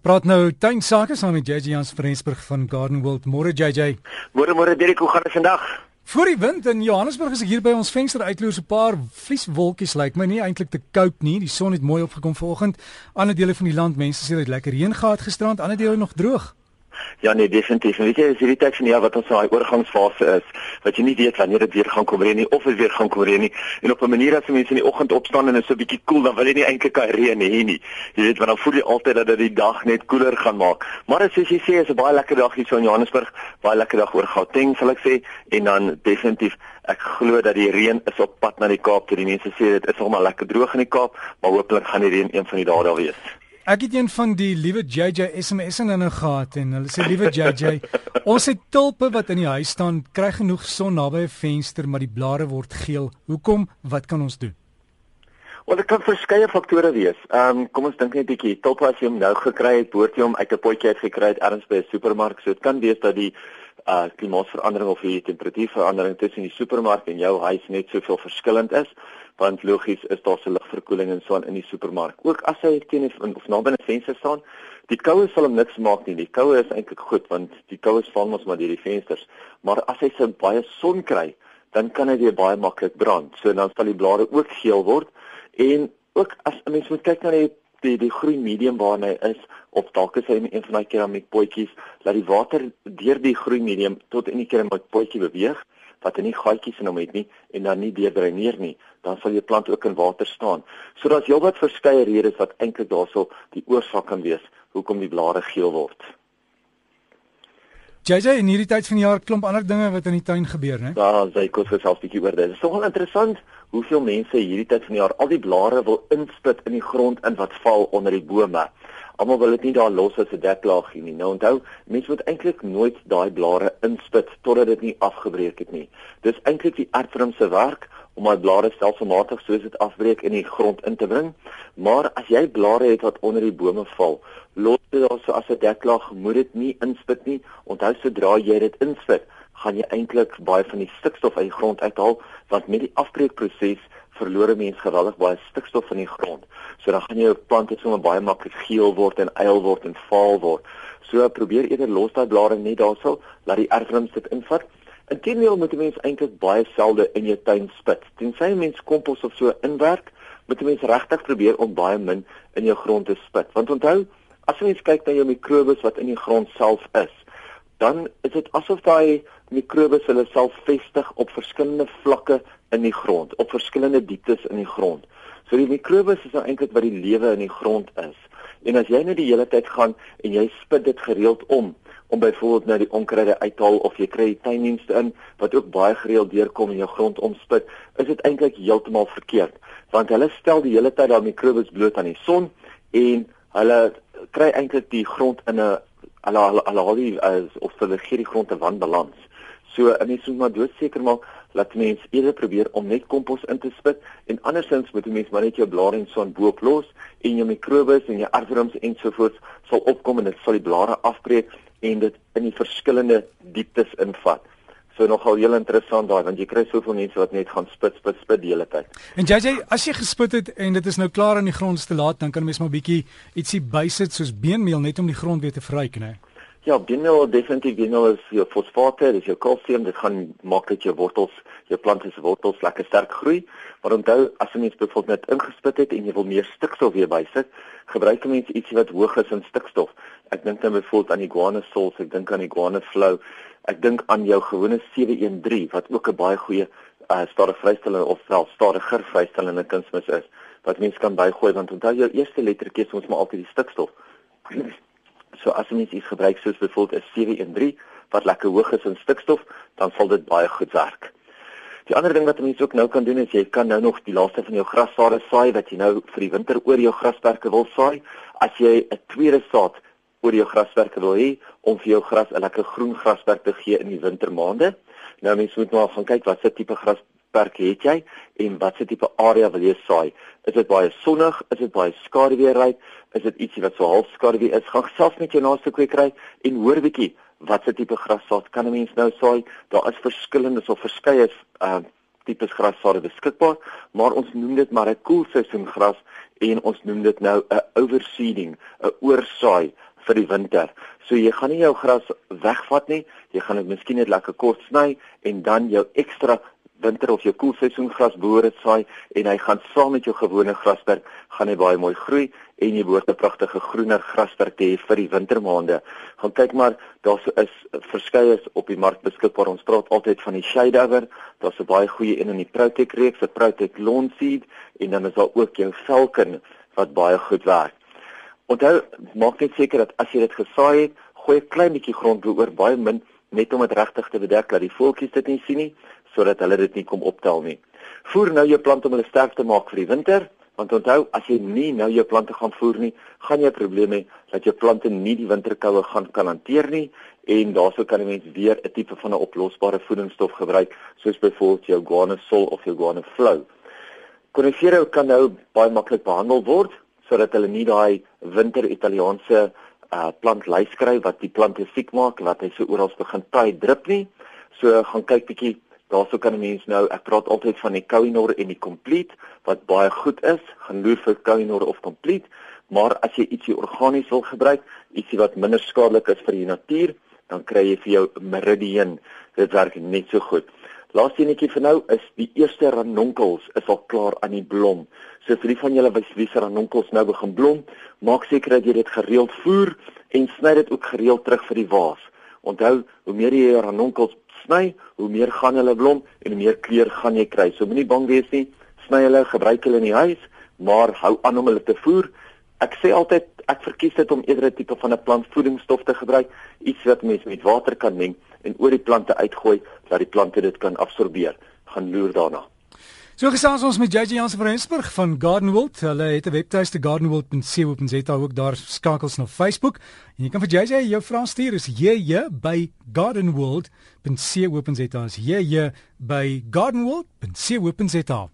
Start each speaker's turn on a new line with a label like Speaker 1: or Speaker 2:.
Speaker 1: Praat nou tuinsake saam met JJ Jans Frensburg van Garden World. Môre JJ.
Speaker 2: Môre môre Dirk, hoe gaan dit vandag?
Speaker 1: Voor die wind in Johannesburg is ek hier by ons venster uitloer so 'n paar vlieswolkies lyk like my nie eintlik te koud nie. Die son het mooi opgekom vanoggend. Ander dele van die land, mense sê dit lekker reën gehad gisterand, ander dele nog droog.
Speaker 2: Ja nee, definitief. Weet jy, dis hierdie tyd van die jaar wat ons in daai oorgangsfase is, wat jy nie weet wanneer dit weer gaan kom reën nie of dit weer gaan kom reën nie. En op 'n manier as mense in die oggend opstaan en is so 'n bietjie koel, dan wil jy nie eintlik kan reën hê nie. Jy weet, want dan voel jy altyd dat dit die dag net koeler gaan maak. Maar as jy sê is 'n baie lekker dag hier so in Johannesburg, baie lekker dag oor Gauteng, sal ek sê, en dan definitief ek glo dat die reën is op pad na die Kaap. Die mense sê dit is almal lekker droog in die Kaap, maar hopelik gaan die reën een van die dae daar wees.
Speaker 1: Ek het een van die liewe JJ SMS in hulle gehad en hulle sê liewe JJ, ons het tulpe wat in die huis staan, kry genoeg son naby 'n venster, maar die blare word geel. Hoekom? Wat kan ons doen?
Speaker 2: Wel, dit kan verskeie faktore wees. Ehm um, kom ons dink net 'n bietjie. Tulpe as jy hom nou gekry het, behoort jy hom uit 'n potjie uit gekry het ergens by 'n supermark. So dit kan wees dat die uh klimaatsverandering of die temperatuurverandering tussen die supermark en jou huis net soveel verskillend is want logies is daar se ligverkoeling en so aan in die supermark. Ook as hy teen die of naby 'n venster staan, die koue sal hom niks maak nie. Die koue is eintlik goed want die koue val mos maar deur die vensters. Maar as hy so baie son kry, dan kan hy weer baie maklik brand. So dan sal die blare ook geel word en ook as 'n mens moet kyk na die die die groei medium waarna hy is of dalk is hy in een van daai keramiek potjies, laat die water deur die groei medium tot in die keramiek potjie beweeg wat nie gaatjies in hom het nie en dan nie deurdreineer nie, dan sal jou plant ook in water staan. So daar's heelwat verskeie redes wat eintlik daarso die oorsaak kan wees hoekom die blare geel word.
Speaker 1: JJ in hierdie tyd van die jaar klomp ander dinge wat in die tuin gebeur, né?
Speaker 2: Ja, sy kos self bietjie oor dit. Dit is nogal interessant hoeveel mense hierdie tyd van die jaar al die blare wil inspit in die grond in wat val onder die bome. Almal wil dit nie daar los as 'n deklaagie nie. Nou onthou, mense moet eintlik nooit daai blare inspit totdat dit nie afgebreek het nie. Dis eintlik die aardvorm se werk om daai blare stelselmatig soos dit afbreek in die grond in te bring. Maar as jy blare het wat onder die bome val, los dit daar so as 'n deklaag, moet dit nie inspit nie. Onthou sodra jy dit inspit, gaan jy eintlik baie van die stikstof uit die grond uithaal want met die afbreekproses verloor mense geweldig baie stikstof in die grond. So dan gaan jou plante sommer baie maklik geel word en eil word en vaal word. So probeer eerder los daai blare net daarsel, laat die erfrums dit invat. Inteendeel moet 'n mens eintlik baie selde in jou tuin spit. Tensy 'n mens kompos of so inwerk, moet 'n mens regtig probeer om baie min in jou grond te spit. Want onthou, as jy mens kyk na jou mikrobes wat in die grond self is, dan is dit asof daai mikrobes hulle self vestig op verskillende vlakke in die grond, op verskillende dieptes in die grond. So die mikrobes is nou eintlik wat die lewe in die grond is. En as jy net die hele tyd gaan en jy spit dit gereeld om, om byvoorbeeld nou die onkruide uithaal of jy kry tuindienste in wat ook baie gereeld deurkom in jou grond omspit, is dit eintlik heeltemal verkeerd, want hulle stel die hele tyd daai mikrobes bloot aan die son en hulle kry eintlik die grond in 'n hulle hulle hulle as of hulle gee die grond 'n wanbalans. So 'n mens moet maar doodseker maak dat mens eerder probeer om net kompos in te spit en andersins moet 'n mens maar net jou blare en so aan boop los en jou mikrobes en jou aardworms ensovoorts sal opkom en dit sal die blare afbreek en dit in die verskillende dieptes invat. So nogal heel interessant daai want jy kry soveel mense wat net gaan spit spit spit die hele tyd.
Speaker 1: En JJ, as jy gespit het en dit is nou klaar in die grond te laat, dan kan mens maar bietjie ietsie bysit soos beenmeel net om die grond weer te verryk, né?
Speaker 2: Ja, beenmeel definitief beenmeel is jou fosfate, dis jou kalsium, dit gaan maak dat jou wortels, jou plante se wortels lekker sterk groei. Maar onthou, as 'n mens byvoorbeeld net ingespit het en jy wil meer stikstof weer bysit, gebruik 'n mens ietsie wat hoog is in stikstof. Ek dink dan byvoorbeeld aan die guano sols, ek dink aan die guano flow Ek dink aan jou gewone 713 wat ook 'n baie goeie uh, stadige vrystellende of wel stadiger vrystellende kunsmis is wat mens kan bygooi want onthou jou eerste lettertjie is ons maar altyd die stikstof. So as mens iets gebruik soos byvoorbeeld 'n 713 wat lekker hoog is in stikstof, dan sal dit baie goed werk. Die ander ding wat mense ook nou kan doen is jy kan nou nog die laaste van jou grassade saai wat jy nou vir die winter oor jou grasperke wil saai. As jy 'n tweede saad oor jou grasperke wil hê om vir jou gras 'n lekker groen grasperk te gee in die wintermaande. Nou mense moet maar gaan kyk watse tipe grasperk het jy en watse tipe area wil jy saai. Is dit baie sonnig? Is dit baie skaduweeryk? Is dit ietsie wat so half skaduwee is? Gaan self met jou naaste kwekery en hoor bietjie watse tipe grassaad kan 'n mens nou saai. Daar is verskillende so verskeie uh tipes grassaad beskikbaar, maar ons noem dit maar 'n koelseisoen gras en ons noem dit nou 'n overseeding, 'n oorsaai vir die winter. So jy gaan nie jou gras wegvat nie, jy gaan dit miskien net lekker kort sny en dan jou ekstra winter of jou koelseisoen gras behoort saai en hy gaan saam met jou gewone grasperk gaan hy baie mooi groei en jy behoort 'n pragtige groener grasperk te hê vir die wintermaande. Gaan kyk maar, daar is verskeie op die mark beskikbaar. Ons praat altyd van die Shadeover. Daar's 'n baie goeie een in die Protect reeks, die Protect Lawn Seed en dan is daar ook jou Falcon wat baie goed werk. Onthou, maak net seker dat as jy dit gesaai het, gooi 'n klein bietjie grond oor baie min net om dit regtig te bedek dat die voeltjies dit nie sien nie sodat hulle dit nie kom optel nie. Voer nou jou plante om hulle sterk te maak vir die winter, want onthou as jy nie nou jou plante gaan voer nie, gaan jy probleme hê dat jou plante nie die winterkoue gaan kan hanteer nie en daarsou kan 'n mens weer 'n tipe van 'n oplosbare voedingsstof gebruik soos byvoorbeeld jou guano sol of jou guano flow. Conifero kan nou baie maklik behandel word sodat hulle nie daai winter Italiaanse uh plant lys kry wat die plante siek maak, laat hy so oral begin taai drup nie. So gaan kyk bietjie Daarso kan 'n mens nou, ek praat altyd van die Koinor en die Complete wat baie goed is, gaan loer vir Koinor of Complete, maar as jy ietsie organies wil gebruik, ietsie wat minder skadelik is vir die natuur, dan kry jy vir jou Meridian. Dit werk net so goed. Laaste enetjie vir nou is die eerste ranonkels is al klaar aan die blom. So vir die van julle wat wie se ranonkels nou begin blom, maak seker dat jy dit gereeld voer en sny dit ook gereeld terug vir die waas. Onthou, hoe meer jy ranonkels sny, hoe meer gaan hulle blom en hoe meer kleur gaan jy kry. So moenie bang wees nie. Sny hulle, gebruik hulle in die huis, maar hou aan om hulle te voer. Ek sê altyd ek verkies dit om eerder 'n tipe van 'n plantvoedingsstof te gebruik, iets wat mens met water kan meng en oor die plante uitgooi dat die plante dit kan absorbeer. Gaan loer daarna.
Speaker 1: So gesels ons met JJ Jansen van Rensburg van Gardenwold. Hulle het 'n webtuiste gardenwold.co.za ook daar skakels na Facebook. En jy kan vir JJ jou vrae stuur is JJ by gardenwold.co.za. Is JJ by gardenwold.co.za.